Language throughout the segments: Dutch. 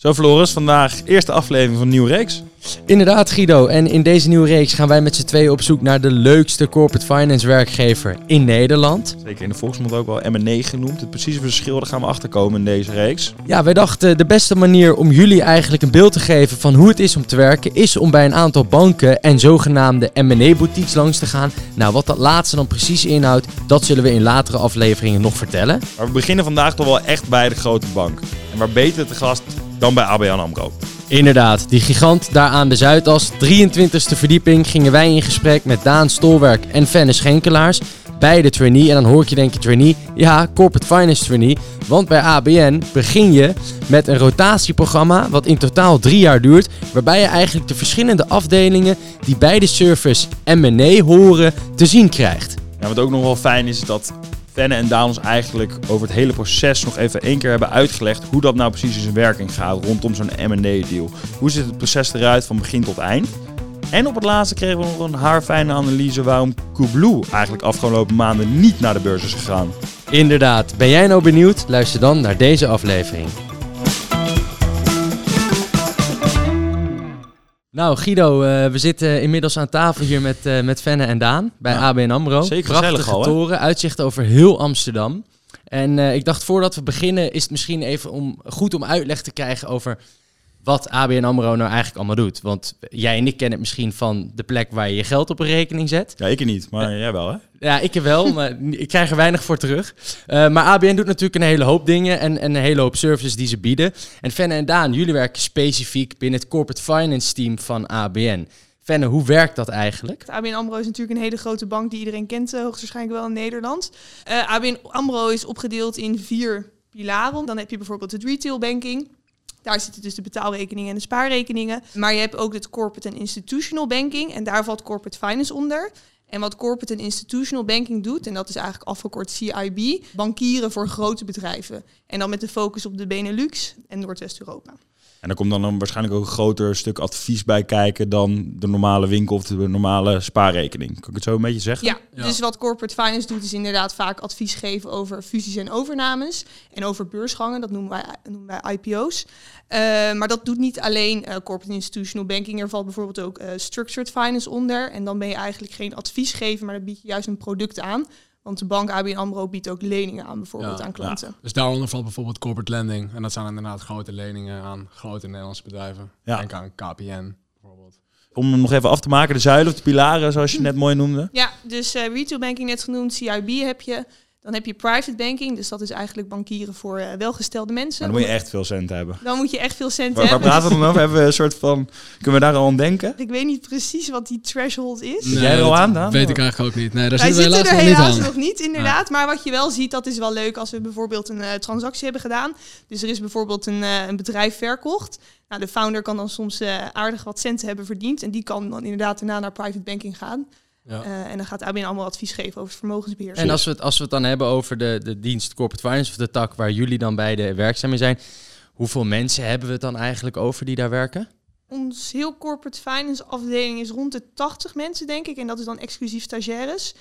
Zo Floris, vandaag eerste aflevering van een nieuwe reeks. Inderdaad, Guido. En in deze nieuwe reeks gaan wij met z'n tweeën op zoek naar de leukste corporate finance werkgever in Nederland. Zeker in de volksmond ook wel M&A genoemd. Het precieze verschil, daar gaan we achterkomen in deze reeks. Ja, wij dachten de beste manier om jullie eigenlijk een beeld te geven van hoe het is om te werken, is om bij een aantal banken en zogenaamde M&A boutiques langs te gaan. Nou, wat dat laatste dan precies inhoudt, dat zullen we in latere afleveringen nog vertellen. Maar we beginnen vandaag toch wel echt bij de grote bank. En waar beter te gast dan bij ABN AMRO. Inderdaad, die gigant daar aan de Zuidas, 23e verdieping, gingen wij in gesprek met Daan Stolwerk en Fenne Schenkelaars. Beide trainee, en dan hoor ik je denken trainee, ja, corporate finance trainee. Want bij ABN begin je met een rotatieprogramma wat in totaal drie jaar duurt. Waarbij je eigenlijk de verschillende afdelingen die bij de service M&A horen te zien krijgt. Ja, wat ook nog wel fijn is, is dat Fenne en ons eigenlijk over het hele proces nog even één keer hebben uitgelegd hoe dat nou precies in zijn werking gaat rondom zo'n M&A deal. Hoe ziet het proces eruit van begin tot eind? En op het laatste kregen we nog een haarfijne analyse waarom Coolblue eigenlijk afgelopen maanden niet naar de beurs is gegaan. Inderdaad, ben jij nou benieuwd? Luister dan naar deze aflevering. Nou Guido, uh, we zitten inmiddels aan tafel hier met, uh, met Fenne en Daan bij ja, ABN AMRO. Zeker Prachtige al, toren, uitzicht over heel Amsterdam. En uh, ik dacht voordat we beginnen is het misschien even om, goed om uitleg te krijgen over wat ABN AMRO nou eigenlijk allemaal doet. Want jij en ik kennen het misschien van de plek waar je je geld op een rekening zet. Ja, ik niet, maar jij wel hè? Ja, ik wel, maar ik krijg er weinig voor terug. Uh, maar ABN doet natuurlijk een hele hoop dingen en, en, een hele hoop services die ze bieden. En Fenne en Daan, jullie werken specifiek binnen het corporate finance team van ABN. Fenne, hoe werkt dat eigenlijk? ABN AMRO is natuurlijk een hele grote bank die iedereen kent, uh, hoogstwaarschijnlijk wel in Nederland. Uh, ABN AMRO is opgedeeld in vier pilaren. Dan heb je bijvoorbeeld het retail banking. Daar zitten dus de betaalrekeningen en de spaarrekeningen. Maar je hebt ook het corporate en institutional banking. En daar valt corporate finance onder. En wat corporate en institutional banking doet, en dat is eigenlijk afgekort CIB, bankieren voor grote bedrijven. En dan met de focus op de Benelux en Noordwest-Europa. En er komt dan, waarschijnlijk ook een groter stuk advies bij kijken dan de normale winkel of de normale spaarrekening. Kan ik het zo een beetje zeggen? Ja, dus wat corporate finance doet is inderdaad vaak advies geven over fusies en overnames. En over beursgangen, dat noemen wij, noemen wij IPO's. Uh, maar dat doet niet alleen uh, corporate institutional banking. Er valt bijvoorbeeld ook uh, structured finance onder. En dan ben je eigenlijk geen adviesgever, maar dan bied je juist een product aan. Want de bank ABN AMRO biedt ook leningen aan bijvoorbeeld aan klanten. Ja. Dus daaronder valt bijvoorbeeld corporate lending. En dat zijn inderdaad grote leningen aan grote Nederlandse bedrijven. Ja. Denk aan KPN bijvoorbeeld. Om hem nog even af te maken, de zuilen of de pilaren zoals je net mooi noemde. Ja, dus uh, retail banking net genoemd, CIB heb je. Dan heb je private banking, dus dat is eigenlijk bankieren voor uh, welgestelde mensen. Maar dan moet je echt veel cent hebben. Dan moet je echt veel cent waar, hebben. Waar praten we dan over? Hebben we een soort van, kunnen we daar al aan denken? Ik weet niet precies wat die threshold is. Nee, Jij er al aan dan? Weet ik eigenlijk ook niet. Nee, daar wij zitten we helaas, er helaas nog, nog niet, inderdaad. Maar wat je wel ziet, dat is wel leuk als we bijvoorbeeld een uh, transactie hebben gedaan. Dus er is bijvoorbeeld een, uh, een bedrijf verkocht. Nou, de founder kan dan soms aardig wat centen hebben verdiend. En die kan dan inderdaad daarna naar private banking gaan. Ja. Uh, en dan gaat ABN allemaal advies geven over vermogensbeheer. En als we, het, als we het dan hebben over de, de dienst Corporate Finance of de tak waar jullie dan beide werkzaam in zijn, hoeveel mensen hebben we het dan eigenlijk over die daar werken? Ons heel Corporate Finance afdeling is rond de 80 mensen, denk ik. En dat is dan exclusief stagiaires.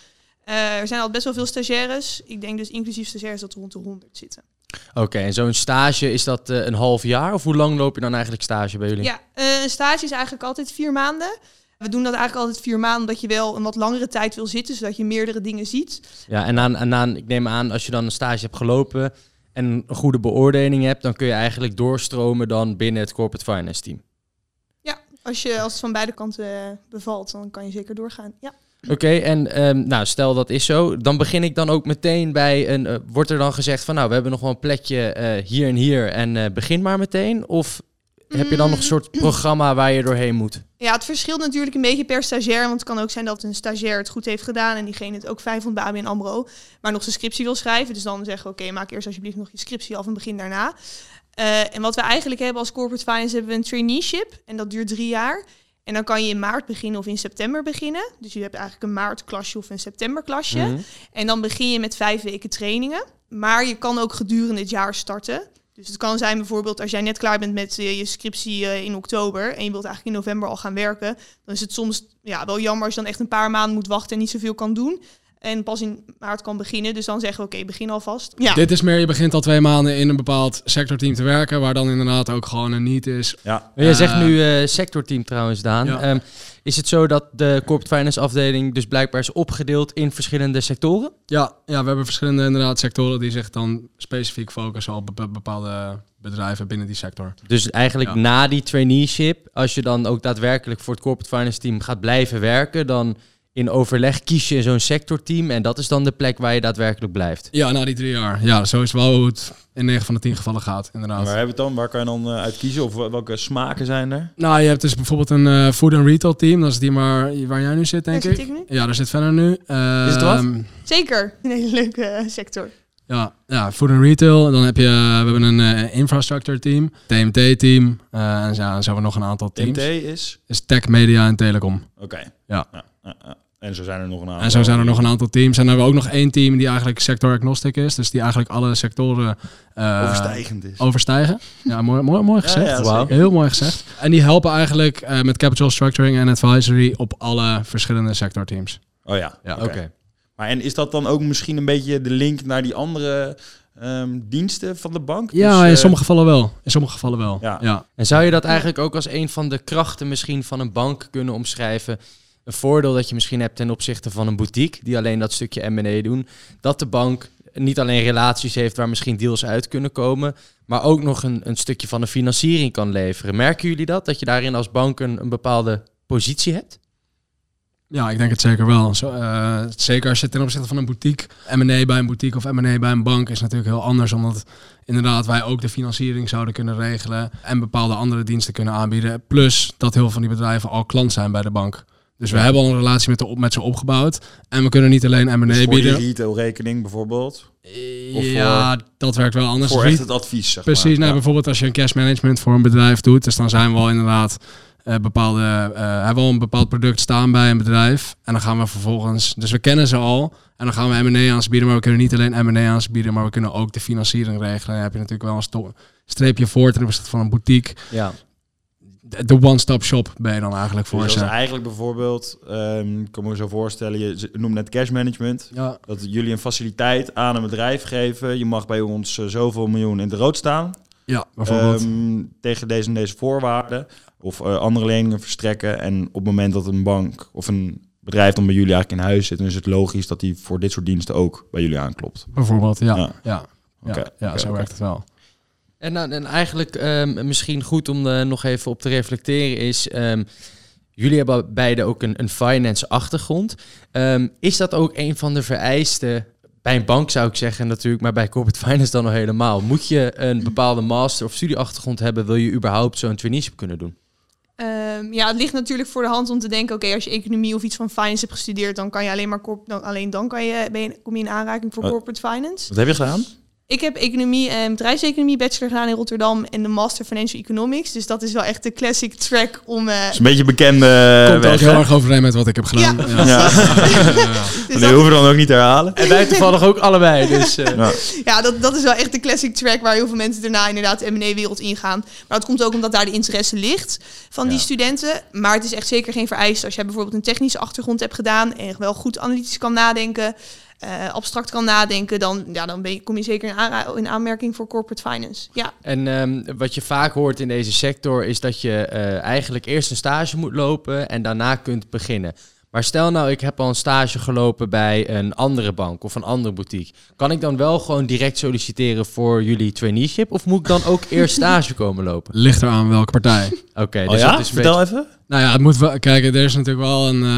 Uh, er zijn al best wel veel stagiaires. Ik denk dus inclusief stagiaires dat er rond de 100 zitten. Oké, okay, en zo'n stage, is dat uh, een half jaar? Of hoe lang loop je dan eigenlijk stage bij jullie? Ja, een stage is eigenlijk altijd vier maanden. We doen dat eigenlijk altijd vier maanden, omdat je wel een wat langere tijd wil zitten, zodat je meerdere dingen ziet. Ja, en aan, en aan, ik neem aan, als je dan een stage hebt gelopen en een goede beoordeling hebt, dan kun je eigenlijk doorstromen dan binnen het corporate finance team. Ja, als, je, als het van beide kanten bevalt, dan kan je zeker doorgaan. Ja. Oké, en um, nou, stel dat is zo, dan begin ik dan ook meteen bij een. Uh, wordt er dan gezegd van nou, we hebben nog wel een plekje uh, hier en hier en uh, begin maar meteen? Of heb je dan nog een soort programma waar je doorheen moet? Ja, het verschilt natuurlijk een beetje per stagiair. Want het kan ook zijn dat een stagiair het goed heeft gedaan en diegene het ook vijf van bij ABN AMRO. Maar nog zijn scriptie wil schrijven. Dus dan zeggen we, oké, maak eerst alsjeblieft nog je scriptie af en begin daarna. Uh, en wat we eigenlijk hebben als corporate finance, hebben we een traineeship. En dat duurt drie jaar. En dan kan je in maart beginnen of in september beginnen. Dus je hebt eigenlijk een maartklasje of een septemberklasje. Mm -hmm. En dan begin je met vijf weken trainingen. Maar je kan ook gedurende het jaar starten. Dus het kan zijn bijvoorbeeld als jij net klaar bent met uh, je scriptie uh, in oktober en je wilt eigenlijk in november al gaan werken, dan is het soms ja, wel jammer als je dan echt een paar maanden moet wachten en niet zoveel kan doen. En pas in maart kan beginnen. Dus dan zeggen we, oké, begin alvast. Ja. Dit is meer, je begint al twee maanden in een bepaald sectorteam te werken, waar dan inderdaad ook gewoon een niet is. Ja. Jij zegt Eh, nu eh, sectorteam trouwens, Daan. Ja. Ehm, is het zo dat de corporate finance afdeling dus blijkbaar is opgedeeld in verschillende sectoren? Ja, ja, we hebben verschillende inderdaad sectoren die zich dan specifiek focussen op be- bepaalde bedrijven binnen die sector. Dus eigenlijk Ja. na die traineeship, als je dan ook daadwerkelijk voor het corporate finance team gaat blijven werken, dan in overleg kies je zo'n sectorteam en dat is dan de plek waar je daadwerkelijk blijft. Ja, na die drie jaar. Ja, zo is wel hoe het in 9 van de 10 gevallen gaat, inderdaad. waar hebben we het dan? Waar kan je dan eh, uit kiezen? Of wel- welke smaken zijn er? Nou, je hebt dus bijvoorbeeld een eh, food and retail team. Dat is die maar waar jij nu zit, denk Daar ik. zit ik nu. Ja, daar zit verder nu. Is het wat? Ehm, Zeker, een hele leuke eh, sector. Ja, ja, food and retail. En dan heb je, we hebben een eh, infrastructure team, TMT team. en zo, en zo hebben we nog een aantal teams. TMT is? Is tech, media en telecom. Oké. Ja. En zo zijn er nog een aantal. En zo zijn er nog een aantal teams. En dan hebben we ook nog één team die eigenlijk sector agnostic is. Dus die eigenlijk alle sectoren eh, Overstijgend is. overstijgen. Ja, mooi, mooi, mooi gezegd. Ja, ja. Heel mooi gezegd. En die helpen eigenlijk eh, met capital structuring en advisory op alle verschillende sectorteams. Oh ja. Ja, Oké. Maar en is dat dan ook misschien een beetje de link naar die andere ehm, diensten van de bank? Ja, Dus, in eh, sommige gevallen wel. In sommige gevallen wel. Ja. ja. En zou je dat eigenlijk ook als een van de krachten misschien van een bank kunnen omschrijven? Een voordeel dat je misschien hebt ten opzichte van een boutique, die alleen dat stukje M&A doen. Dat de bank niet alleen relaties heeft waar misschien deals uit kunnen komen, maar ook nog een, een stukje van de financiering kan leveren. Merken jullie dat? Dat je daarin als bank een, bepaalde positie hebt? Ja, ik denk het zeker wel. Zo, eh, zeker als je ten opzichte van een boutique, M&A bij een boutique of M&A bij een bank is natuurlijk heel anders, omdat inderdaad wij ook de financiering zouden kunnen regelen en bepaalde andere diensten kunnen aanbieden. Plus dat heel veel van die bedrijven al klant zijn bij de bank. Dus we hebben al een relatie met, de, met ze opgebouwd. En we kunnen niet alleen M&A dus voor bieden. retailrekening bijvoorbeeld. Of ja, dat werkt wel anders. voor Dus echt het advies, zeg Precies, maar. nou, Ja. bijvoorbeeld als je een cash management voor een bedrijf doet, dus dan zijn we al inderdaad eh, bepaalde, eh, hebben we al een bepaald product staan bij een bedrijf en dan gaan we vervolgens, dus we kennen ze al en dan gaan we M&A aan ze bieden, maar we kunnen niet alleen M&A aan ze bieden, maar we kunnen ook de financiering regelen. Dan heb je natuurlijk wel een streepje voor ten opzichte van een boutique. Ja. De one-stop shop ben je dan eigenlijk voor Dus ze. eigenlijk bijvoorbeeld, ehm, ik kan me zo voorstellen, je noemt net cash management. Ja, Dat jullie een faciliteit aan een bedrijf geven. Je mag bij ons eh, zoveel miljoen in de rood staan. ja bijvoorbeeld. Ehm, tegen deze en deze voorwaarden. Of eh, andere leningen verstrekken. En op het moment dat een bank of een bedrijf dan bij jullie eigenlijk in huis zit, dan is het logisch dat die voor dit soort diensten ook bij jullie aanklopt. bijvoorbeeld, ja. ja. Ja, ja, Oké, ja, zo werkt het wel. En, nou, en eigenlijk ehm, misschien goed om er nog even op te reflecteren is... ehm, jullie hebben beide ook een, een finance achtergrond. Ehm, is dat ook een van de vereisten... Bij een bank zou ik zeggen natuurlijk, maar bij corporate finance dan al helemaal. Moet je een bepaalde master- of studieachtergrond hebben... wil je überhaupt zo'n traineeship kunnen doen? Ehm, ja, het ligt natuurlijk voor de hand om te denken, oké, als je economie of iets van finance hebt gestudeerd, dan kan je alleen maar corp dan, alleen dan kan je, ben je, kom je in aanraking voor Oh. corporate finance. Wat heb je gedaan? Ik heb economie en bedrijfseconomie bachelor gedaan in Rotterdam en de master financial economics. Dus dat is wel echt de classic track om. eh, Dat is een beetje bekende Komt weg, ook heel hè? erg overeen met wat ik heb gedaan. Ja. Ja. Ja. Ja. dus hoeven we dan ook niet te herhalen. En wij toevallig ook allebei, dus... eh, Ja. ja, dat, dat is wel echt de classic track waar heel veel mensen daarna inderdaad de M&A-wereld ingaan. Maar dat komt ook omdat daar de interesse ligt van die Ja. studenten. Maar het is echt zeker geen vereiste als jij bijvoorbeeld een technische achtergrond hebt gedaan en wel goed analytisch kan nadenken, eh, abstract kan nadenken, dan, ja, dan ben je, kom je zeker in, aanra- in aanmerking voor corporate finance. Ja. En ehm, wat je vaak hoort in deze sector is dat je eh, eigenlijk eerst een stage moet lopen en daarna kunt beginnen. Maar stel nou, ik heb al een stage gelopen bij een andere bank of een andere boutique. Kan ik dan wel gewoon direct solliciteren voor jullie traineeship? Of moet ik dan ook eerst stage komen lopen? Ligt eraan welke partij. Oké, Oh dus ja? dat is een Vertel beetje- even. Nou ja, het moet wel. Kijk, er is natuurlijk wel een. eh,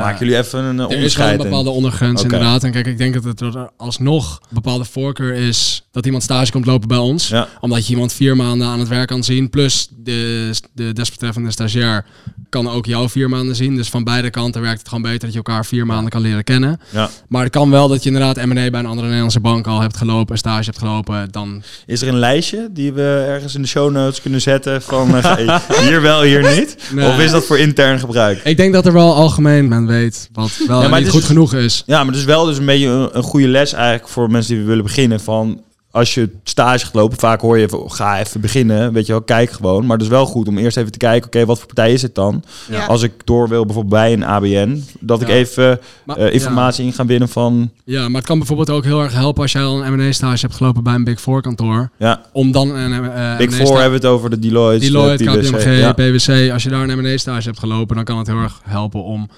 Maak jullie even een eh, Er is wel onderscheid een bepaalde ondergrens, inderdaad. En kijk, ik denk dat het er alsnog een bepaalde voorkeur is dat iemand stage komt lopen bij ons. Ja. Omdat je iemand vier maanden aan het werk kan zien. Plus de, de desbetreffende stagiair kan ook jou vier maanden zien. Dus van beide kanten werkt het gewoon beter dat je elkaar vier maanden kan leren kennen. Ja. Maar het kan wel dat je inderdaad M&A bij een andere Nederlandse bank al hebt gelopen, stage hebt gelopen. Dan Is er een lijstje die we ergens in de show notes kunnen zetten van eh, hier wel, hier niet? Nee. Of is dat voor intern gebruik? Ik denk dat er wel algemeen men weet wat wel Ja, maar niet is goed dus- genoeg is. Ja, maar het is wel dus een beetje een, een goede les eigenlijk voor mensen die willen beginnen van als je stage gaat lopen, vaak hoor je van, ga even beginnen, weet je wel, kijk gewoon. Maar het is wel goed om eerst even te kijken, oké, wat voor partij is het dan? Ja. Als ik door wil bijvoorbeeld bij een ABN, dat ik even Maar- eh, informatie in ga winnen van, Ja, maar het kan bijvoorbeeld ook heel erg helpen als jij al een M&A-stage hebt gelopen bij een Big Four kantoor. ja, Om dan een eh Big M&A Four hebben we het over de Deloitte, Deloitte, de PwC. KPMG, ja. PwC. Als je daar een M&A-stage hebt gelopen, dan kan het heel erg helpen om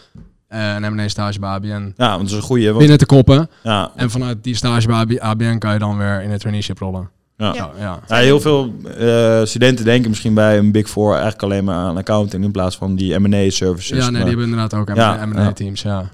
eh, een M&A-stage bij ABN ja, want dat is een goede. Want, binnen te koppen. ja, En vanuit die stage bij AB- ABN kan je dan weer in het traineeship rollen. ja. Ja. Ja, ja. Ja, heel veel eh, studenten denken misschien bij een Big Four eigenlijk alleen maar aan accounting in plaats van die M&A services. ja nee, Maar- die hebben inderdaad ook Ja, M&A-teams, ja.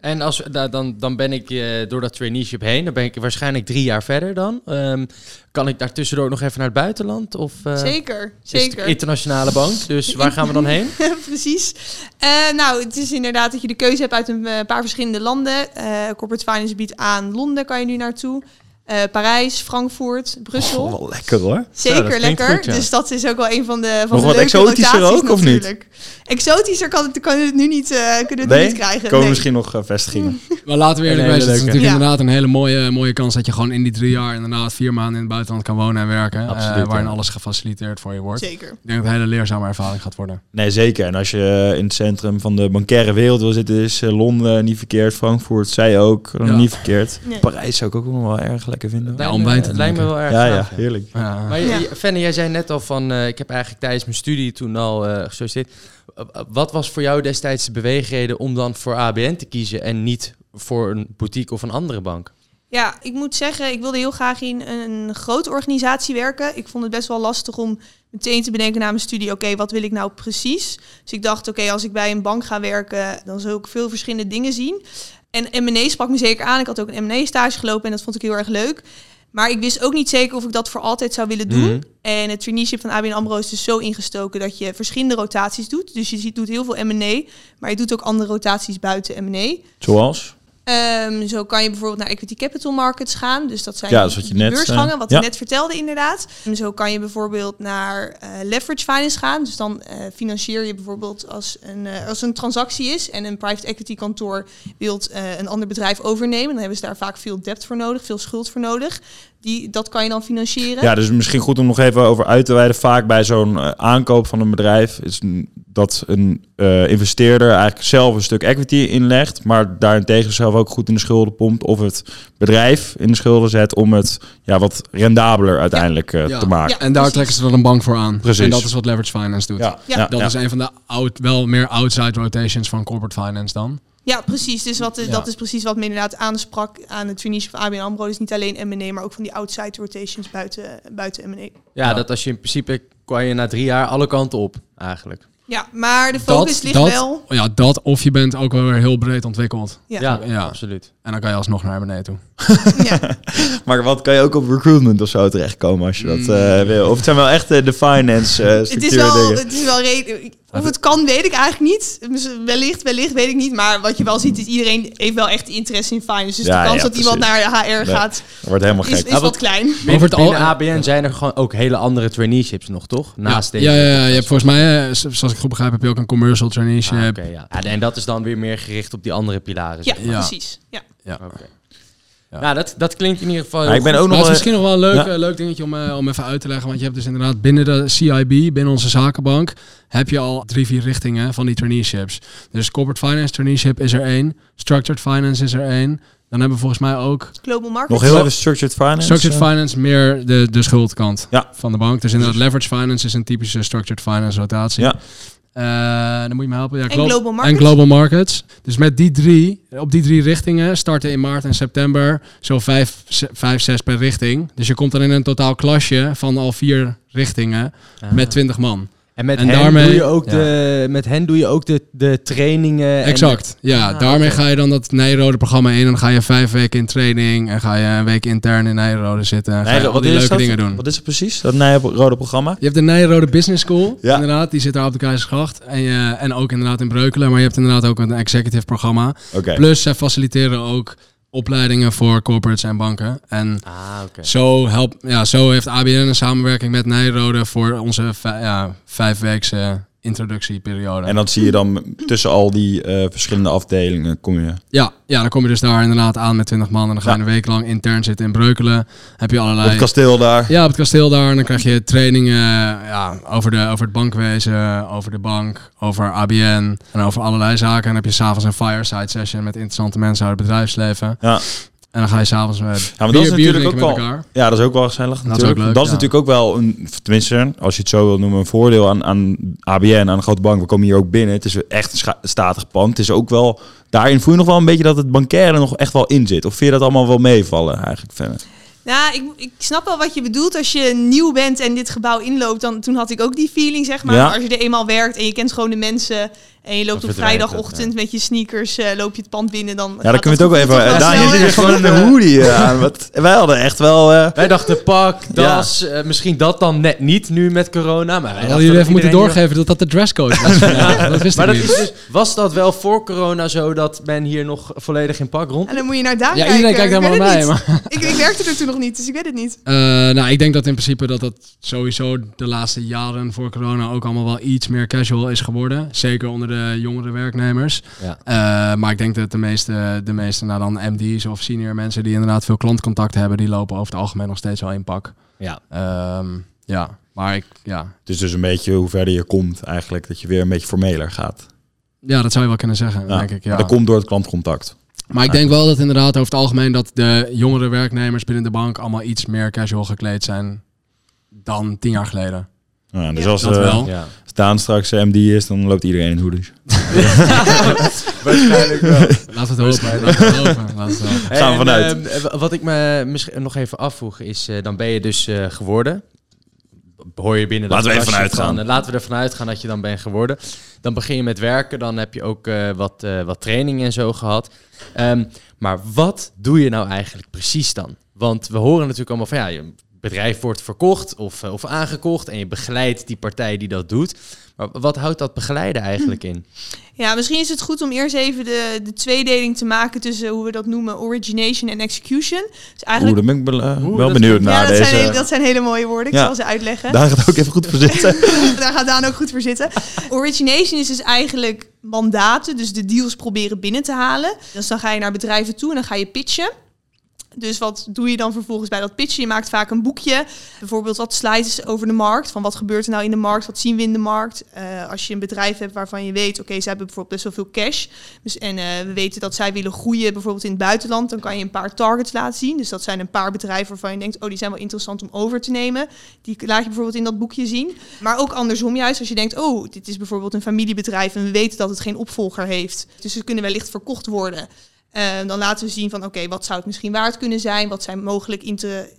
En als, da- dan, dan ben ik eh, door dat traineeship heen. Dan ben ik waarschijnlijk drie jaar verder dan. Ehm, kan ik daar tussendoor nog even naar het buitenland? Of, eh, Zeker, zeker. internationale bank. Dus waar gaan we dan heen? Precies. Eh, nou, het is inderdaad dat je de keuze hebt uit een paar verschillende landen. Eh, corporate Finance biedt aan Londen, kan je nu naartoe. Eh, Parijs, Frankfurt, Brussel. Oh, wel lekker hoor. Zeker Ja, lekker. goed, ja. Dus dat is ook wel een van de van Nog de wat leuke exotischer ook, of niet? natuurlijk. Exotischer kan het, kan het nu niet, eh, kunnen we het Nee? nu niet krijgen. Komen nee. misschien nog eh, vestigingen. Maar laten we eerlijk wezen, het is natuurlijk Ja. inderdaad een hele mooie, mooie kans dat je gewoon in die drie jaar inderdaad vier maanden in het buitenland kan wonen en werken. Absoluut, waarin ja. alles gefaciliteerd voor je wordt. Zeker. Ik denk dat het een hele leerzame ervaring gaat worden. Nee, zeker. En als je in het centrum van de bankaire wereld wil zitten, is Londen niet verkeerd. Frankfurt, zij ook Ja. niet verkeerd. Nee. Parijs zou ik ook nog wel erg lekker vinden. Wijn te het lijkt me wel erg Ja, ja, heerlijk. Ja. Maar Ja. je- Fenne, jij zei net al van, eh, ik heb eigenlijk tijdens mijn studie toen al eh gesolliciteerd. Wat was voor jou destijds de beweegreden om dan voor ABN te kiezen en niet voor een boutique of een andere bank? Ja, ik moet zeggen, ik wilde heel graag in een grote organisatie werken. Ik vond het best wel lastig om meteen te bedenken na mijn studie, oké, wat wil ik nou precies? Dus ik dacht, oké, als ik bij een bank ga werken, dan zul ik veel verschillende dingen zien. En M&A sprak me zeker aan. Ik had ook een M&A-stage gelopen en dat vond ik heel erg leuk. Maar ik wist ook niet zeker of ik dat voor altijd zou willen doen. Mhm. En het traineeship van ABN AMRO is dus zo ingestoken dat je verschillende rotaties doet. Dus je doet heel veel M&A, maar je doet ook andere rotaties buiten M&A. Zoals? Ehm, zo kan je bijvoorbeeld naar equity capital markets gaan. Dus dat zijn Ja, dat is wat je net, beursgangen, eh, wat ja. ik net vertelde inderdaad. En zo kan je bijvoorbeeld naar eh, leverage finance gaan. Dus dan eh, financier je bijvoorbeeld als een, als een transactie is en een private equity kantoor wilt een ander bedrijf overnemen. Dan hebben ze daar vaak veel debt voor nodig, veel schuld voor nodig. Die, dat kan je dan financieren. Ja, dus misschien goed om nog even over uit te wijden. Vaak bij zo'n eh, aankoop van een bedrijf is dat een eh, investeerder eigenlijk zelf een stuk equity inlegt, maar daarentegen zelf ook goed in de schulden pompt of het bedrijf in de schulden zet om het ja, wat rendabeler uiteindelijk eh, Ja. te maken. Ja. En daar precies. trekken ze dan een bank voor aan. Precies. En dat is wat leverage finance doet. Ja, Dat ja. is een van de out, wel meer outside rotations van corporate finance dan. Ja, precies. Dus wat, Ja. dat is precies wat me inderdaad aansprak aan het traineeship van ABN AMRO. Dus niet alleen M&A, maar ook van die outside rotations buiten, buiten M&A. Ja, Ja. dat als je in principe kan je na drie jaar alle kanten op, eigenlijk. Ja, maar de focus ligt dat, wel... Ja, dat of je bent ook wel weer heel breed ontwikkeld. Ja. Ja, Ja. absoluut. En dan kan je alsnog naar beneden toe. ja. Maar wat kan je ook op recruitment of zo terechtkomen als je dat Mm. eh, wil? Of het zijn wel echt eh, de finance eh Het is wel, dingen. het is wel redelijk. Of het kan, weet ik eigenlijk niet. Dus Wellicht, wellicht, weet ik niet. Maar wat je wel ziet, is iedereen heeft wel echt interesse in finance. Dus Ja, de kans ja, dat iemand naar de HR Nee. gaat, Dat wordt helemaal is, gek. is Ja, wat wat- klein. Binnen, Over het al- ABN zijn er gewoon ook hele andere traineeships nog, toch? Naast ja, deze. ja, ja, je hebt volgens mij, eh, zoals ik goed begrijp, heb je ook een commercial traineeship. Ah, oké, ja. Ja, En dat is dan weer meer gericht op die andere pilaren. Ja, zeg maar. Ja. precies. Ja. Ja. Oké. Ja. Nou, dat, dat klinkt in ieder geval heel Ja, ik ben goed. ook Maar nog het is wel- misschien nog wel een leuk, Ja. eh, leuk dingetje om, eh, om even uit te leggen. Want je hebt dus inderdaad binnen de CIB, binnen onze zakenbank, heb je al drie, vier richtingen van die traineeships. Dus corporate finance traineeship is er één. Structured finance is er één. Dan hebben we volgens mij ook Global markets. Nog heel even structured finance. structured eh. finance, meer de, de schuldkant Ja. van de bank. Dus inderdaad leverage finance is een typische structured finance rotatie. Ja. Eh, dan moet je me helpen. Ja, En glo- global En markets. global markets. Dus met die drie, op die drie richtingen starten in maart en september zo vijf, vijf zes per richting. Dus je komt dan in een totaal klasje van al vier richtingen Ah. met 20 man. En met En hen daarmee- doe je ook, Ja. de, met hen doe je ook de, de trainingen. en- Exact. Ja, Ah, daarmee ga je dan dat Nijrode programma in. En dan ga je vijf weken in training. En ga je een week intern in Nijrode zitten. En ga je al wat die is leuke dat? dingen doen. Wat is het precies? Dat Nijrode programma? Je hebt de Nijrode Business School, Ja. inderdaad. Die zit daar op de Keizersgracht. En, je, en ook inderdaad in Breukelen. Maar je hebt inderdaad ook een executive programma. Oké. Plus, zij faciliteren ook opleidingen voor corporates en banken. En Ah, zo, helpt, ja, zo heeft ABN een samenwerking met Nijrode voor onze ja, vijfweekse introductieperiode. En dan zie je dan tussen al die eh, verschillende afdelingen kom je. ja, ja, dan kom je dus daar inderdaad aan met 20 man en dan ga je Ja. een week lang intern zitten in Breukelen. Heb je Op allerlei... het kasteel daar. Ja, op het kasteel daar. En dan krijg je trainingen ja, over, de, over het bankwezen, over de bank, over ABN en over allerlei zaken. En dan heb je s'avonds een fireside session met interessante mensen uit het bedrijfsleven. Ja. En dan ga je s'avonds met Ja, maar bier, dat is natuurlijk ook wel. Ja, dat is ook wel gezellig. is natuurlijk. ook leuk, dat is ja. natuurlijk ook wel een, tenminste, als je het zo wil noemen, een voordeel aan, aan ABN, aan een grote bank. We komen hier ook binnen. Het is echt een statig pand. Het is ook wel, daarin voel je nog wel een beetje dat het bankaire nog echt wel in zit. Of vind je dat allemaal wel meevallen eigenlijk, Fenne? Nou, ik, ik snap wel wat je bedoelt. Als je nieuw bent en dit gebouw inloopt, dan toen had ik ook die feeling, zeg maar. Ja. Maar als je er eenmaal werkt en je kent gewoon de mensen en je loopt Dan op vrijdagochtend met je sneakers, eh, loop je het pand binnen, dan. Ja, daar kunnen we het ook wel even... Daan, je snel zit gewoon een hoodie eh, aan. Wat, wij hadden echt wel... eh, Wij dachten pak, das, eh, misschien dat dan net niet nu met corona. Maar wij Hadden jullie even moeten doorgeven dat dat de dresscode was? dat wist Maar ik dat is dus, was dat wel voor corona zo dat men hier nog volledig in pak rond? En dan moet je naar Daan Ja, kijken. iedereen kijkt helemaal naar mij. Maar, Ik, ik werkte er toen nog niet, dus ik weet het niet. Eh, nou, ik denk dat in principe dat dat sowieso de laatste jaren voor corona ook allemaal wel iets meer casual is geworden. Zeker onder de jongere werknemers. Ja. Eh, maar ik denk dat de meeste, de meeste nou dan MD's of senior mensen die inderdaad veel klantcontact hebben, die lopen over het algemeen nog steeds wel in pak. Ja. Ehm, ja, maar ik, ja. Het is dus een beetje hoe verder je komt eigenlijk, dat je weer een beetje formeler gaat. ja, dat zou je wel kunnen zeggen, Ja, denk ik. Ja. Dat komt door het klantcontact. Maar ik denk wel dat inderdaad over het algemeen dat de jongere werknemers binnen de bank allemaal iets meer casual gekleed zijn dan tien jaar geleden. Ja, dus Ja, als, dat eh, wel. Ja. Daan straks eh, MD is, dan loopt iedereen in hoodies. Waarschijnlijk wel. Laten we het hopen. Laten we het hopen. Laten we het hopen. Gaan we En, vanuit. eh, w- wat ik me misschien nog even afvroeg is, eh, dan ben je dus eh, geworden. Hoor je binnen Laten we even vanuit gaan. van, eh, laten we ervan uitgaan dat je dan bent geworden. Dan begin je met werken, dan heb je ook eh, wat, eh, wat training en zo gehad. Ehm, maar wat doe je nou eigenlijk precies dan? Want we horen natuurlijk allemaal van ja, je bedrijf wordt verkocht of, eh, of aangekocht en je begeleidt die partij die dat doet. Maar wat houdt dat begeleiden eigenlijk in? Ja, misschien is het goed om eerst even de, de tweedeling te maken tussen hoe we dat noemen, origination en execution. Dus Oeh, eigenlijk. daar ben ik wel, eh, Oeh, wel dat benieuwd ja, naar dat, deze. zijn hele, dat zijn hele mooie woorden. Ik Ja. zal ze uitleggen. Daar gaat ook even goed voor zitten. Daar gaat Daan ook goed voor zitten. Origination is dus eigenlijk mandaten, dus de deals proberen binnen te halen. Dus dan ga je naar bedrijven toe en dan ga je pitchen. Dus wat doe je dan vervolgens bij dat pitchen? Je maakt vaak een boekje, bijvoorbeeld wat slides over de markt. Van wat gebeurt er nou in de markt, wat zien we in de markt. Eh, als je een bedrijf hebt waarvan je weet, oké, ze hebben bijvoorbeeld best wel veel cash. Dus, en eh, we weten dat zij willen groeien, bijvoorbeeld in het buitenland. Dan kan je een paar targets laten zien. Dus dat zijn een paar bedrijven waarvan je denkt, oh, die zijn wel interessant om over te nemen. Die laat je bijvoorbeeld in dat boekje zien. Maar ook andersom juist, als je denkt, oh, dit is bijvoorbeeld een familiebedrijf en we weten dat het geen opvolger heeft. Dus ze kunnen wellicht verkocht worden. Eh, dan laten we zien van, oké, wat zou het misschien waard kunnen zijn? Wat zijn mogelijk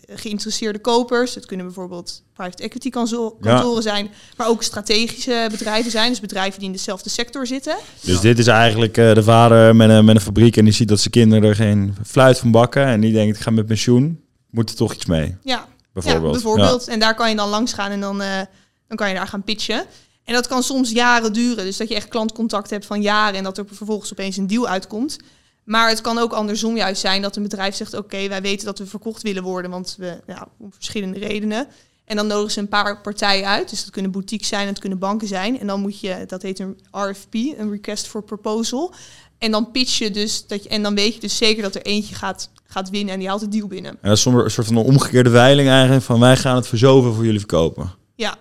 geïnteresseerde kopers? Het kunnen bijvoorbeeld private equity Ja. kantoren zijn, maar ook strategische bedrijven zijn. Dus bedrijven die in dezelfde sector zitten. Dus dit is eigenlijk eh, de vader met een, met een fabriek en die ziet dat zijn kinderen er geen fluit van bakken. En die denkt, ik ga met pensioen, moet er toch iets mee, Ja, bijvoorbeeld. Ja, bijvoorbeeld. En daar kan je dan langs gaan en dan, eh, dan kan je daar gaan pitchen. En dat kan soms jaren duren. Dus dat je echt klantcontact hebt van jaren en dat er vervolgens opeens een deal uitkomt. Maar het kan ook andersom juist zijn dat een bedrijf zegt: Oké, wij weten dat we verkocht willen worden, want we, ja, om verschillende redenen. En dan nodigen ze een paar partijen uit. Dus dat kunnen boutiques zijn, het kunnen banken zijn. En dan moet je, dat heet een RFP, een Request for Proposal. En dan pitch je dus, dat je, en dan weet je dus zeker dat er eentje gaat, gaat winnen en die haalt de deal binnen. En dat is soms een soort van een omgekeerde veiling eigenlijk, van wij gaan het voor zoveel voor jullie verkopen. Ja,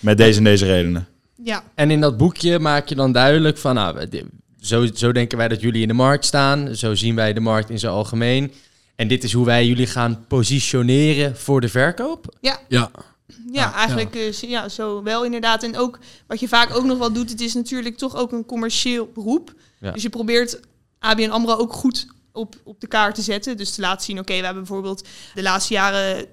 Met deze en deze redenen. ja. En in dat boekje maak je dan duidelijk van, nou, zo, zo denken wij dat jullie in de markt staan. Zo zien wij de markt in zijn algemeen. En dit is hoe wij jullie gaan positioneren voor de verkoop. Ja, Ja, Ja, eigenlijk eh, ja, zo wel inderdaad. En ook wat je vaak ook nog wel doet, het is natuurlijk toch ook een commercieel beroep. Ja. Dus je probeert ABN AMRO ook goed op, op de kaart te zetten. Dus te laten zien, oké, we hebben bijvoorbeeld de laatste jaren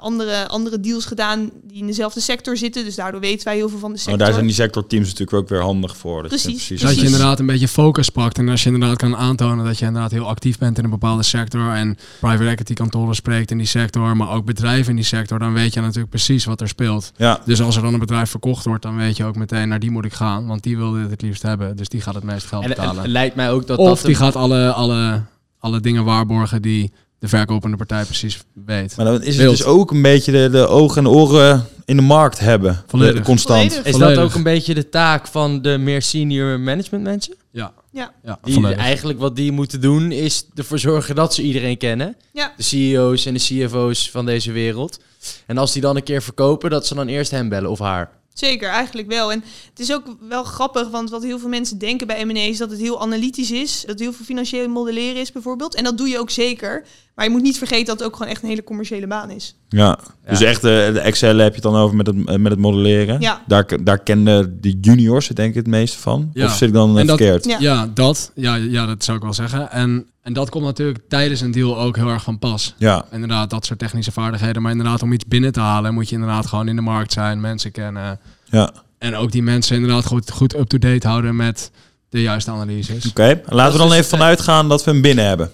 andere, andere deals gedaan die in dezelfde sector zitten. Dus daardoor weten wij heel veel van de sector. Maar daar zijn die sectorteams natuurlijk ook weer handig voor. Dat je Precies, precies dat je inderdaad een beetje focus pakt. En als je inderdaad kan aantonen dat je inderdaad heel actief bent in een bepaalde sector. En private equity kantoren spreekt in die sector. Maar ook bedrijven in die sector. Dan weet je natuurlijk precies wat er speelt. Ja, Dus als er dan een bedrijf verkocht wordt, dan weet je ook meteen naar die moet ik gaan. Want die wil dit het liefst hebben. Dus die gaat het meest geld En betalen. het lijkt mij ook dat of dat... die gaat alle, alle, alle dingen waarborgen die de verkopende partij precies weet. Maar dan is het Wild. dus ook een beetje de, de ogen en oren in de markt hebben. Volledig. De- constant. Volledig. Is Volledig. dat ook een beetje de taak van de meer senior management mensen? Ja. Ja. ja Die eigenlijk wat die moeten doen is ervoor zorgen dat ze iedereen kennen. Ja. De CEO's en de CFO's van deze wereld. En als die dan een keer verkopen, dat ze dan eerst hem bellen of haar. Zeker, eigenlijk wel. En het is ook wel grappig, want wat heel veel mensen denken bij M&A is dat het heel analytisch is. Dat heel veel financieel modelleren is bijvoorbeeld. En dat doe je ook zeker. Maar je moet niet vergeten dat het ook gewoon echt een hele commerciële baan is. Ja. Dus echt de, de Excel heb je het dan over met het, met het modelleren. Ja. Daar, daar kennen de juniors het denk ik het meeste van. Ja. Of zit ik dan En eh, dat- verkeerd? Ja. Ja, dat. Ja, ja, dat zou ik wel zeggen. En, en dat komt natuurlijk tijdens een deal ook heel erg van pas. Ja. Inderdaad, dat soort technische vaardigheden. Maar inderdaad, om iets binnen te halen, moet je inderdaad gewoon in de markt zijn, mensen kennen. Ja. En ook die mensen inderdaad goed, goed up-to-date houden met de juiste analyses. Oké, laten we dan even het- vanuit gaan dat we hem binnen hebben.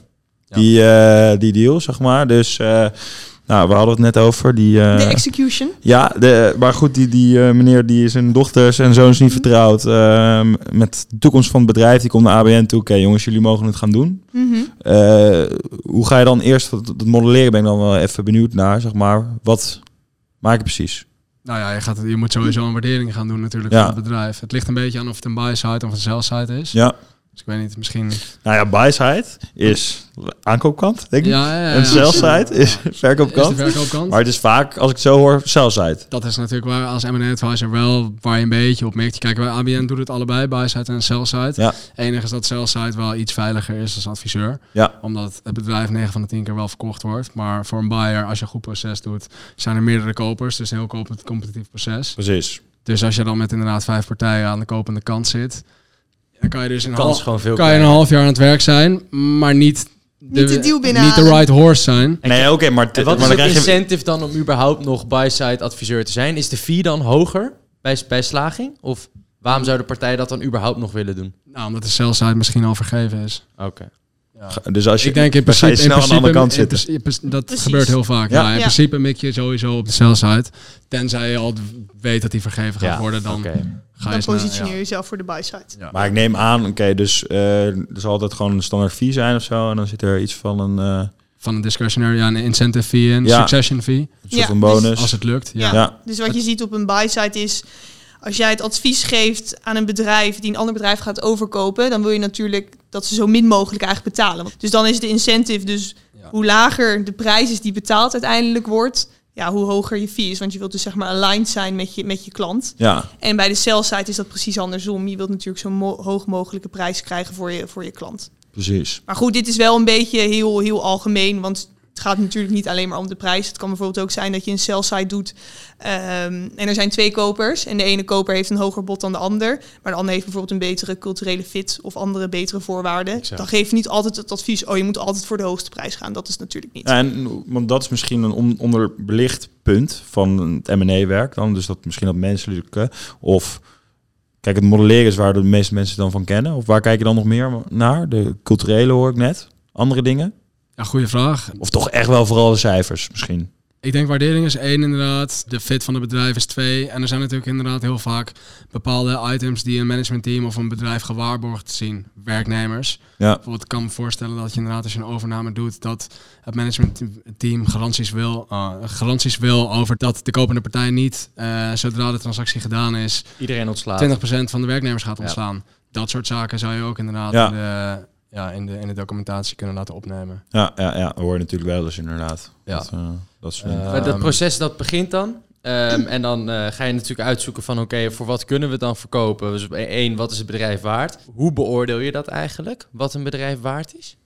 Die, eh, die deal, zeg maar. Dus, eh, nou, we hadden het net over. Die, eh, De execution. ja, de, maar goed, die, die eh, meneer die zijn dochters en zoons niet vertrouwt eh, met de toekomst van het bedrijf. Die komt naar ABN toe. Oké, jongens, jullie mogen het gaan doen. Mhm. Eh, hoe ga je dan eerst, het het modelleren ben ik dan wel even benieuwd naar, zeg maar. Wat maak je precies? Nou ja, je, gaat, je moet sowieso een waardering gaan doen natuurlijk Ja. van het bedrijf. Het ligt een beetje aan of het een buy-side of een sell-side is. Ja. Dus ik weet niet, misschien... Nou ja, buy-side is aankoopkant, denk ik. Ja, ja, ja, en sell-side is Is de verkoopkant. Maar het is vaak, als ik het zo hoor, sell-side. Dat is natuurlijk waar als M&A advisor wel waar je een beetje op merkt. Kijk, bij ABN doet het allebei, buy-side en sell-side. Ja. Enige is dat sell-side wel iets veiliger is als adviseur. Ja. Omdat het bedrijf 9 van de 10 keer wel verkocht wordt. Maar voor een buyer, als je een goed proces doet, zijn er meerdere kopers. Dus een heel comp- competitief proces. Precies. Dus als je dan met inderdaad vijf partijen aan de kopende kant zit, dan kan je dus een, Kans half, gewoon veel kan je een half jaar aan het werk zijn, maar niet Niet de deal niet de right horse zijn. Nee, oké, maar, wat maar is dan het incentive dan om überhaupt nog buy-side adviseur te zijn? Is de fee dan hoger bij, bij slaging? Of waarom zou de partij dat dan überhaupt nog willen doen? Nou, omdat de sell-side misschien al vergeven is. Oké. Ja. Dus als je, ik denk in principe, je snel in aan de andere kant principe- zitten. in principe- dat Precies. gebeurt heel vaak. Ja. Ja, in Ja. principe mik je sowieso op de sell-side. Tenzij je al weet dat die vergeven gaat Ja, worden, dan ga je Dan positioneer je jezelf voor de buy-side. Ja. Maar ik neem aan, oké, dus eh, er zal altijd gewoon een standaard fee zijn of zo. En dan zit er iets van een, eh, Van een discretionary, ja, een incentive fee in, Ja. succession fee, een soort Ja, van dus bonus. als het lukt. Ja. Ja. ja. Dus wat je ziet op een buy-side is... Als jij het advies geeft aan een bedrijf die een ander bedrijf gaat overkopen, dan wil je natuurlijk dat ze zo min mogelijk eigenlijk betalen. Dus dan is de incentive dus Ja. hoe lager de prijs is die betaald uiteindelijk wordt, ja, hoe hoger je fee is. Want je wilt dus zeg maar aligned zijn met je, met je klant. ja. En bij de sell side is dat precies andersom. Je wilt natuurlijk zo mo- hoog mogelijke prijs krijgen voor je, voor je klant. precies. Maar goed, dit is wel een beetje heel, heel algemeen, want het gaat natuurlijk niet alleen maar om de prijs. Het kan bijvoorbeeld ook zijn dat je een sell side doet ehm, en er zijn twee kopers en de ene koper heeft een hoger bod dan de ander, maar de ander heeft bijvoorbeeld een betere culturele fit of andere betere voorwaarden. Exact. Dan geef je niet altijd het advies, oh je moet altijd voor de hoogste prijs gaan. Dat is natuurlijk niet. En, want dat is misschien een on- onderbelicht punt van het M&A-werk dan. Dus dat misschien dat menselijke. Of, kijk, het modelleren is waar de meeste mensen dan van kennen. Of waar kijk je dan nog meer naar? De culturele hoor ik net. Andere dingen? Ja, goede vraag. Of toch echt wel vooral de cijfers misschien? Ik denk waardering is één inderdaad. De fit van het bedrijf is twee. En er zijn natuurlijk inderdaad heel vaak bepaalde items die een managementteam of een bedrijf gewaarborgd zien. Werknemers. Ja, Bijvoorbeeld, ik kan me voorstellen dat je inderdaad als je een overname doet, dat het managementteam garanties wil, eh, garanties wil over dat de kopende partij niet, eh, zodra de transactie gedaan is, Iedereen ontslaat. 20% van de werknemers gaat Ja. ontslaan. Dat soort zaken zou je ook inderdaad Ja. in, de, ja, in, de, in de documentatie kunnen laten opnemen. ja, ja, ja. dat hoor je natuurlijk wel eens inderdaad. Ja. Dat, eh, dat is, dat Ehm, proces dat begint dan. Ehm, en dan eh, ga je natuurlijk uitzoeken van oké, voor wat kunnen we het dan verkopen? Dus op één, wat is het bedrijf waard? Hoe beoordeel je dat eigenlijk? Wat een bedrijf waard is?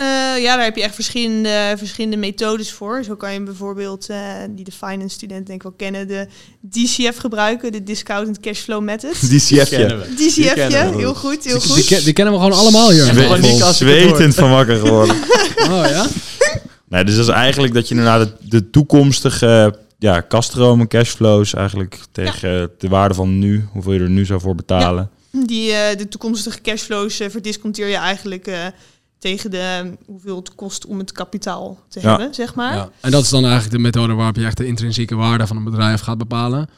Eh, ja, daar heb je echt verschillende, verschillende methodes voor. Zo kan je bijvoorbeeld, eh, die de finance studenten denk ik wel kennen, de DCF gebruiken, de Discounted Cashflow Method. die. DCF, kennen we. heel goed, heel Die, goed. ken- die kennen we gewoon allemaal hier. En Zwe- gewoon Nick als ik het zwetend van wakker geworden. Oh ja? Nee, dus dat is eigenlijk dat je naar de, de toekomstige ja, kaststromen, cashflows eigenlijk tegen de waarde van nu, hoeveel je er nu zou voor betalen. Die, eh, de toekomstige cashflows verdisconteer je eigenlijk eh, tegen de, hoeveel het kost om het kapitaal te Ja. hebben, zeg maar. Ja. En dat is dan eigenlijk de methode waarop je echt de intrinsieke waarde van een bedrijf gaat bepalen.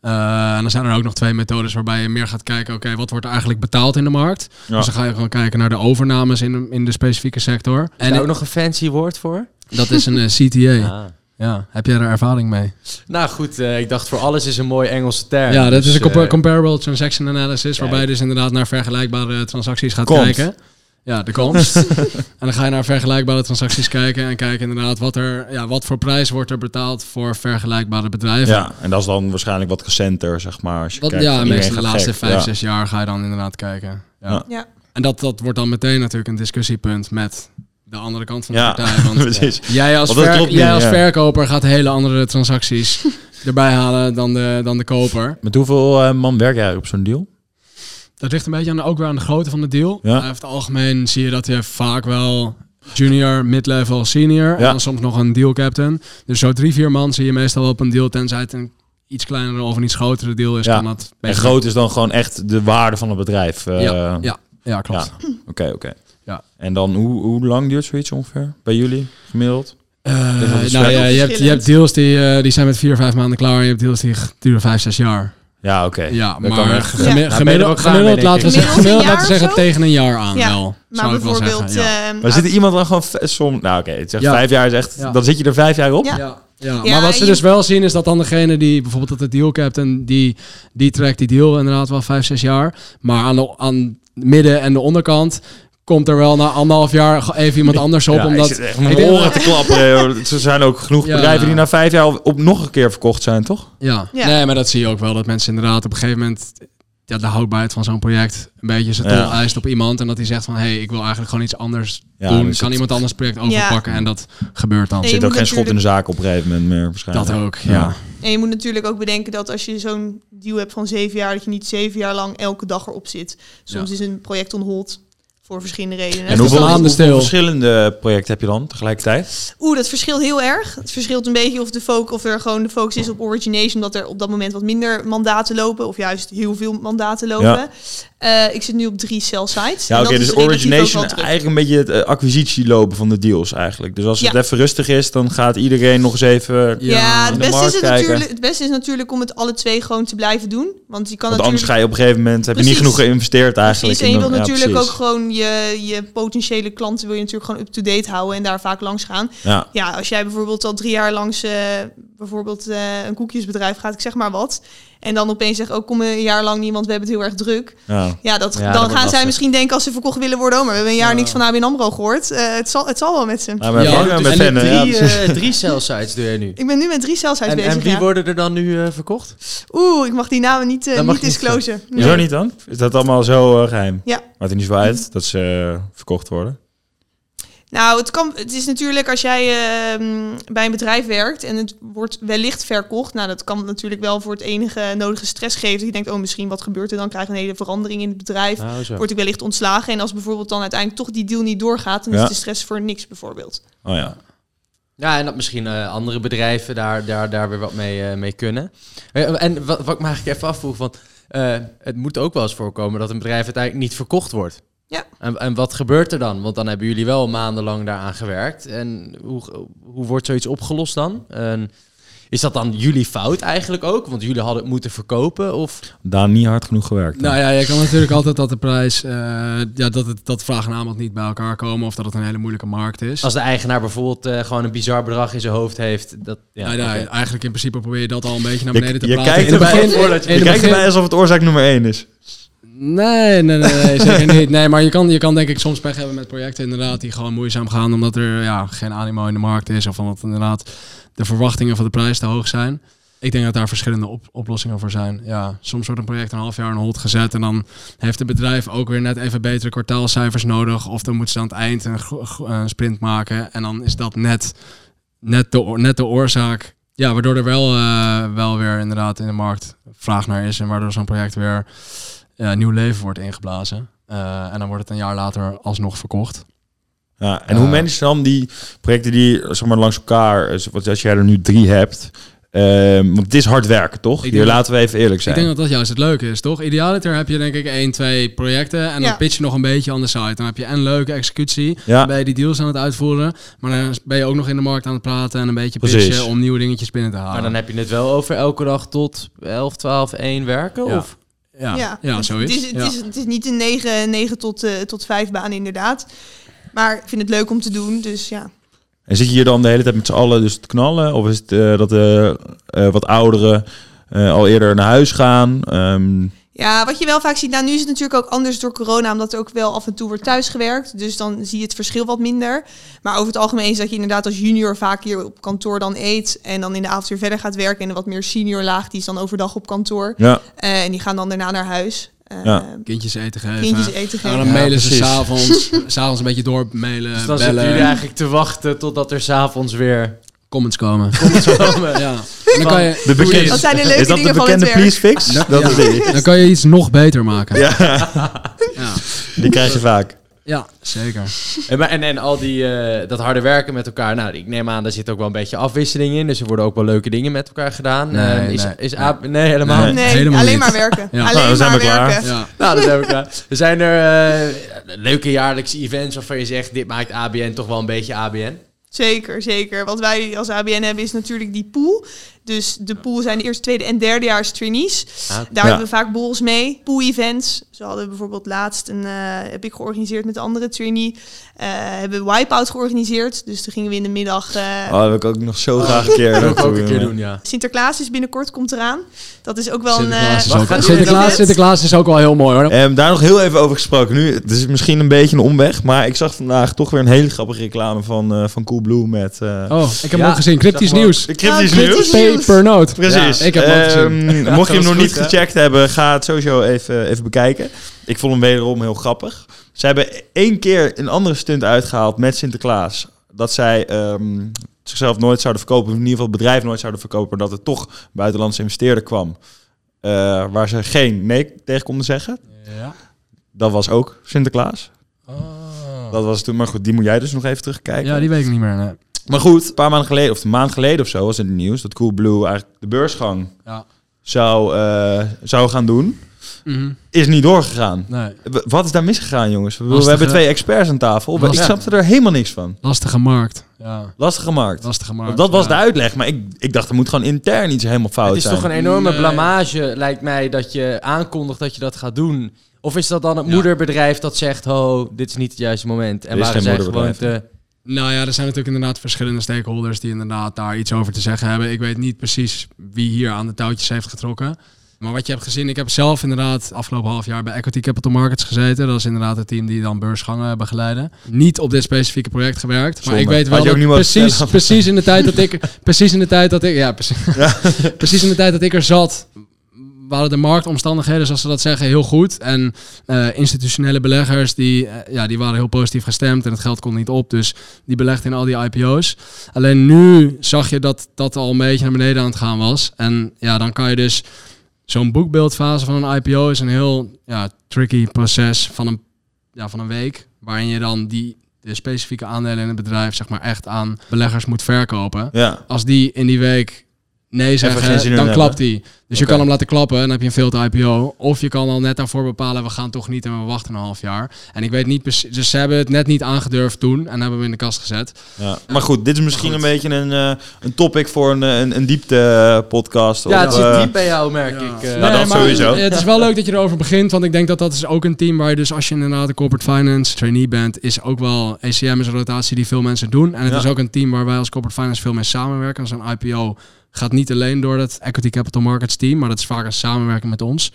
Eh, en dan zijn er ook nog twee methodes waarbij je meer gaat kijken, oké, wat wordt er eigenlijk betaald in de markt? Ja. Dus dan ga je gewoon kijken naar de overnames in de, in de specifieke sector. En En daar ook nog een fancy woord voor? dat is een eh, CTA. Ah. Ja, heb jij er ervaring mee? Nou goed, eh, ik dacht voor alles is een mooi Engelse term. Ja, dat Dus, is een compa- comparable transaction analysis, waarbij je dus inderdaad naar vergelijkbare transacties gaat kijken. Ja, de komst. en dan ga je naar vergelijkbare transacties kijken en kijken inderdaad wat, er, ja, wat voor prijs wordt er betaald voor vergelijkbare bedrijven. Ja, en dat is dan waarschijnlijk wat recenter, zeg maar. Als je Wat, kijkt, ja, meestal de laatste gek. vijf, Ja. zes jaar ga je dan inderdaad kijken. Ja. Ja. Ja. En dat, dat wordt dan meteen natuurlijk een discussiepunt met de andere kant van de Ja, partij. Want precies. jij als, ver- jij als ja. verkoper gaat hele andere transacties erbij halen dan de, dan de koper. Met hoeveel eh, man werk jij op zo'n deal? Dat ligt een beetje aan, ook weer aan de grootte van de deal. Ja. Maar Over het algemeen zie je dat je vaak wel junior, mid-level, senior en Ja. dan soms nog een deal captain. Dus zo drie, vier man zie je meestal op een deal, tenzij het een iets kleinere of een iets grotere deal is. Ja. Kan dat En groot is dan gewoon echt de waarde van het bedrijf. eh, Ja, ja, ja, klopt. ja. Oké, oké. Ja. En dan, hoe, hoe lang duurt zoiets ongeveer bij jullie, gemiddeld? Eh, nou ja, je hebt, je hebt deals die, eh, die zijn met vier, vijf maanden klaar. En je hebt deals die duren vijf, zes jaar. Ja, oké. Ja, Dat maar echt. gemi- Ja. Nou, gemiddeld, gemiddeld laten we ik. zeggen, Gemiddeld gemiddeld laten we zeggen tegen een jaar aan Ja, wel. Maar zou ik wel bijvoorbeeld... zeggen, ja. ehm, Maar zit er iemand dan gewoon v- som? Nou, oké, het zegt Ja. vijf jaar is echt. Ja. Dan zit je er vijf jaar op. Ja. Ja, ja. Ja, maar wat ze je- dus wel zien is dat dan degene die bijvoorbeeld dat de deal captain, die, die trekt die deal inderdaad wel vijf, zes jaar. Maar aan de aan het midden en de onderkant komt er wel na anderhalf jaar even iemand anders op. Ja, omdat, ik zit echt ik mijn denk oren dat- te klapperen. joh. Er zijn ook genoeg Ja. bedrijven die na vijf jaar op nog een keer verkocht zijn, toch? ja. Ja. nee, maar dat zie je ook wel. Dat mensen inderdaad op een gegeven moment ja, de houdbaarheid van zo'n project een beetje zijn tol Ja. eist op iemand. En dat hij zegt van, hé, hey, ik wil eigenlijk gewoon iets anders Ja, doen. dus kan het- iemand anders het project Ja. overpakken? En dat gebeurt dan. Er zit ook geen schot in de natuurlijk- zaak op een gegeven moment meer waarschijnlijk. Dat ook, ja. Ja. En je moet natuurlijk ook bedenken dat als je zo'n deal hebt van zeven jaar, dat je niet zeven jaar lang elke dag erop zit. Soms Ja. is een project on hold voor verschillende redenen. En hoeveel, maanden hoeveel stil. verschillende projecten heb je dan tegelijkertijd? Oeh, dat verschilt heel erg. Het verschilt een beetje of, de focus, of er gewoon de focus is op origination, omdat er op dat moment wat minder mandaten lopen, of juist heel veel mandaten lopen. Ja. Eh, ik zit nu op drie cell sites. Ja, oké, dus origination eigenlijk een beetje het eh, acquisitielopen van de deals eigenlijk. Dus als het even rustig is, dan gaat iedereen nog eens even... Ja, Ja, in het de beste, markt is het, natuurlijk, het beste is natuurlijk om het alle twee gewoon te blijven doen. Want je kan Want anders natuurlijk... ga je op een gegeven moment, heb je niet genoeg geïnvesteerd eigenlijk. Precies, en je ja, natuurlijk ook gewoon je, je potentiële klanten wil je natuurlijk gewoon up-to-date houden en daar vaak langs gaan. Ja, Ja, als jij bijvoorbeeld al drie jaar langs eh, bijvoorbeeld eh, een koekjesbedrijf gaat, ik zeg maar wat. En dan opeens zegt, ook kom een jaar lang niet, want we hebben het heel erg druk. ja. Ja, dat, Ja, dan gaan zij lastig. misschien denken als ze verkocht willen worden, oh, maar we hebben een jaar Ja. niks van ABN AMRO gehoord. Eh, het, zal, het zal wel met ze. Maar Ja, dus- met en drie, ja, eh, drie cell sites doe je nu. Ik ben nu met drie celsites En, bezig. en wie ja. worden er dan nu eh, verkocht? Oeh, ik mag die namen niet, Dat mag niet je niet disclosen. Zo niet dan? Is dat allemaal zo eh, geheim? Ja. Maakt er niet zo uit dat ze verkocht worden? Nou, het, kan, het is natuurlijk als jij ehm, bij een bedrijf werkt en het wordt wellicht verkocht. Nou, dat kan natuurlijk wel voor het enige nodige stress geven. Dat je denkt, oh, misschien wat gebeurt er dan? Krijg je een hele verandering in het bedrijf. Nou, zo. Word ik wellicht ontslagen. En als bijvoorbeeld dan uiteindelijk toch die deal niet doorgaat, dan Ja. is de stress voor niks bijvoorbeeld. Oh ja. Ja, en dat misschien eh, andere bedrijven daar, daar, daar weer wat mee, eh, mee kunnen. Eh, En wat, wat ik me eigenlijk even afvroeg, van, eh, het moet ook wel eens voorkomen dat een bedrijf uiteindelijk niet verkocht wordt. Ja. En, en wat gebeurt er dan? Want dan hebben jullie wel maandenlang daaraan gewerkt. En hoe, hoe wordt zoiets opgelost dan? En is dat dan jullie fout eigenlijk ook? Want jullie hadden het moeten verkopen? Of Daar niet hard genoeg gewerkt. Nou ja, je kan natuurlijk altijd dat de prijs, eh, ja, dat, het, dat vraag en aanbod niet bij elkaar komen of dat het een hele moeilijke markt is. als de eigenaar bijvoorbeeld eh, gewoon een bizar bedrag in zijn hoofd heeft? Dat, ja, oké. eigenlijk in principe probeer je dat al een beetje naar je, beneden te je praten. kijkt In het erbij, je in kijkt erbij alsof het oorzaak nummer één is. Nee, nee, nee, nee, zeker niet. Nee, maar je kan, je kan denk ik soms pech hebben met projecten inderdaad die gewoon moeizaam gaan omdat er ja, geen animo in de markt is of omdat inderdaad de verwachtingen van de prijs te hoog zijn. Ik denk dat daar verschillende op- oplossingen voor zijn. Ja, soms wordt een project een half jaar on hold gezet en dan heeft het bedrijf ook weer net even betere kwartaalcijfers nodig. Of dan moeten ze aan het eind een, een sprint maken en dan is dat net, net, de, net de oorzaak. Ja, waardoor er wel, eh, wel weer inderdaad in de markt vraag naar is en waardoor zo'n project weer eh, nieuw leven wordt ingeblazen. Eh, en dan wordt het een jaar later alsnog verkocht. Ja, en Ja. hoe manage je dan die projecten die zeg maar, langs elkaar, eh, wat als jij er nu drie hebt, Ehm, want het is hard werken, toch? Ik Hier laten we even eerlijk Ik zijn. denk dat dat juist het leuke is, toch? Idealiter heb je denk ik één, twee projecten en dan Ja. pitch je nog een beetje aan de site. Dan heb je een leuke executie, Ja. dan ben je die deals aan het uitvoeren, maar dan ben je ook nog in de markt aan het praten en een beetje Precies. pitchen om nieuwe dingetjes binnen te halen. Maar dan heb je het wel over elke dag tot 11, 12, 1 werken? Ja. Of? Ja, ja. het, zoiets. Het is, het, Ja. is, het is niet een 9, 9 tot, eh, tot 5 baan inderdaad. Maar ik vind het leuk om te doen, dus ja. En zit je hier dan de hele tijd met z'n allen dus te knallen? Of is het eh, dat de eh, wat ouderen eh, al eerder naar huis gaan? Ehm, Ja, wat je wel vaak ziet, nou nu is het natuurlijk ook anders door corona, omdat er ook wel af en toe wordt thuisgewerkt. Dus dan zie je het verschil wat minder. Maar over het algemeen is dat je inderdaad als junior vaak hier op kantoor dan eet. En dan in de avond weer verder gaat werken. En een wat meer senior laag, die is dan overdag op kantoor. ja, Eh, en die gaan dan daarna naar huis. Eh, Ja. Kindjes eten geven. Kindjes eten En geven. dan Ja, mailen ze precies. s'avonds, s'avonds een beetje door mailen, Dus dan bellen, zitten jullie eigenlijk te wachten totdat er s'avonds weer comments komen. comments komen. ja. En dan kan je, de bekende, Dat zijn de leuke is dat de dingen van het bekende please fix? Dat ja, is die. dan kan je iets nog beter maken. Ja, Ja, die krijg je vaak. ja zeker. En, en, en al die, eh, dat harde werken met elkaar. Nou, ik neem aan, daar zit ook wel een beetje afwisseling in. Dus er worden ook wel leuke dingen met elkaar gedaan. Nee, Eh, is, nee, is nee. Aap- nee, helemaal Nee. niet. Nee, helemaal alleen niet. maar werken. Ja. Alleen Nou, dan zijn maar we klaar. werken. Ja. Nou, dat heb ik klaar. Er zijn er eh, leuke jaarlijkse events waarvan je zegt... dit maakt ABN toch wel een beetje ABN. Zeker, zeker. Wat wij als ABN hebben is natuurlijk die pool. Dus de pool zijn de eerste, tweede en derdejaars trainees. Ah, Daar Ja. hebben we vaak borrels mee. Pool-events. Zo hadden we bijvoorbeeld laatst een, eh, heb ik georganiseerd met de andere trainee. Eh, hebben we Wipeout georganiseerd. Dus toen gingen we in de middag... eh, Oh, dat wil ik ook nog zo graag een keer dat ook een keer doen, ja. Sinterklaas is binnenkort, komt eraan. Dat is ook wel een... Sinterklaas, eh, is ook, Sinterklaas? Sinterklaas is ook wel heel mooi hoor. Ehm, daar nog heel even over gesproken. Nu, het is misschien een beetje een omweg, maar ik zag vandaag toch weer een hele grappige reclame van, eh van Coolblue met eh Oh, ik heb hem Ja, ook gezien. Cryptisch nieuws. cryptisch Oh, nieuws. Papernote. Precies. Ja, ik heb. Ehm, Ja, mocht je hem nog niet hè? gecheckt hebben, ga het sowieso even, even bekijken. Ik vond hem wederom heel grappig. Ze hebben één keer een andere stunt uitgehaald met Sinterklaas. Dat zij ehm, zichzelf nooit zouden verkopen, of in ieder geval het bedrijf nooit zouden verkopen, dat er toch buitenlandse investeerder kwam. eh, waar ze geen nee tegen konden zeggen. Ja. Dat was ook Sinterklaas. Dat was toen, maar goed, die moet jij dus nog even terugkijken. ja, die weet ik niet meer. Nee. Maar goed, een paar maanden geleden, of een maand geleden of zo, was in het nieuws dat Coolblue eigenlijk de beursgang Ja. zou, eh, zou gaan doen. Mhm. Is niet doorgegaan. nee. Wat is daar misgegaan, jongens? We, hebben twee experts aan tafel. maar Ik snapte er helemaal niks van. Lastige markt. Ja. Lastige markt. Lastige markt. dat was ja. de uitleg, maar ik, ik dacht er moet gewoon intern iets helemaal fout Het is zijn. toch een enorme Nee. blamage, lijkt mij, dat je aankondigt dat je dat gaat doen. Of is dat dan het Ja. moederbedrijf dat zegt, ho, dit is niet het juiste moment. En Er is waren geen zij gewoon te... Nou ja, er zijn natuurlijk inderdaad verschillende stakeholders die inderdaad daar iets over te zeggen hebben. Ik weet niet precies wie hier aan de touwtjes heeft getrokken. Maar wat je hebt gezien, ik heb zelf inderdaad afgelopen half jaar bij Equity Capital Markets gezeten. Dat is inderdaad het team die dan beursgangen begeleiden. Niet op dit specifieke project gewerkt. Maar Zonde. ik weet wel je ook dat precies, precies in de tijd dat ik, precies in de tijd dat ik, ja, precies, precies in de tijd dat ik er zat, waren de marktomstandigheden, zoals ze dat zeggen, heel goed. En eh, institutionele beleggers, die, eh, ja, die waren heel positief gestemd en het geld kon niet op. Dus die belegden in al die IPO's. Alleen nu zag je dat dat al een beetje naar beneden aan het gaan was. En ja, dan kan je dus... Zo'n boekbeeldfase van een IPO is een heel ja, tricky proces van een, ja, van een week. Waarin je dan die, de specifieke aandelen in het bedrijf zeg maar echt aan beleggers moet verkopen. Ja, Als die in die week nee geen zin zeggen, in dan hebben. klapt die. Dus je kan hem laten klappen en dan heb je een failed IPO. Of je kan al net daarvoor bepalen, we gaan toch niet en we wachten een half jaar. En ik weet niet precies, dus ze hebben het net niet aangedurfd toen en hebben we in de kast gezet. ja. Maar goed, dit is misschien een beetje een, eh, een topic voor een, eh, een, een diepte-podcast. Ja, het zit eh, diep bij jou, merk ik. eh. Nou, dat maar sowieso. Het is wel leuk dat je erover begint, want ik denk dat dat is ook een team waar je dus als je inderdaad een corporate finance trainee bent, is ook wel ECM is een rotatie die veel mensen doen. En het Ja. is ook een team waar wij als corporate finance veel mee samenwerken. Zo'n IPO gaat niet alleen door het Equity Capital Markets team, maar dat is vaak een samenwerking met ons.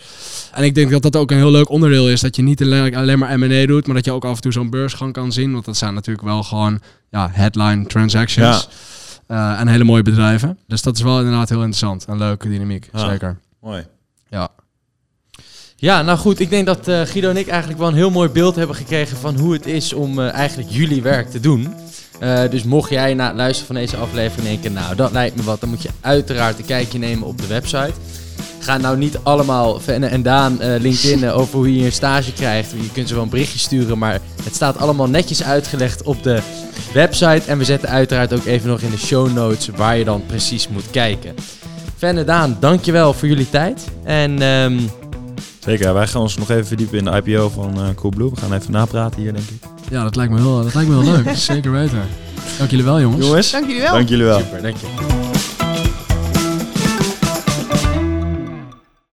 En ik denk dat dat ook een heel leuk onderdeel is, dat je niet alleen, alleen maar M&A doet, maar dat je ook af en toe zo'n beursgang kan zien, want dat zijn natuurlijk wel gewoon ja, headline transactions. Eh, en hele mooie bedrijven. Dus dat is wel inderdaad heel interessant. Een leuke dynamiek, Ja. zeker. Mooi. Ja. Ja, nou goed, ik denk dat eh, Guido en ik eigenlijk wel een heel mooi beeld hebben gekregen van hoe het is om eh, eigenlijk jullie werk te doen. Eh, dus mocht jij na het luisteren van deze aflevering denken, nou dat lijkt me wat, dan moet je uiteraard een kijkje nemen op de website. Ga nou niet allemaal Venne en Daan eh LinkedIn eh, over hoe je een stage krijgt. Je kunt ze wel een berichtje sturen, maar het staat allemaal netjes uitgelegd op de website. En we zetten uiteraard ook even nog in de show notes waar je dan precies moet kijken. En Daan, dankjewel voor jullie tijd. En ehm, Zeker, wij gaan ons nog even verdiepen in de IPO van eh Coolblue. We gaan even napraten hier, denk ik. Ja, dat lijkt me heel, dat lijkt me heel leuk. Zeker weten. Dank jullie wel, jongens. Jongens, Dank jullie wel. dank jullie wel. super, dankjewel.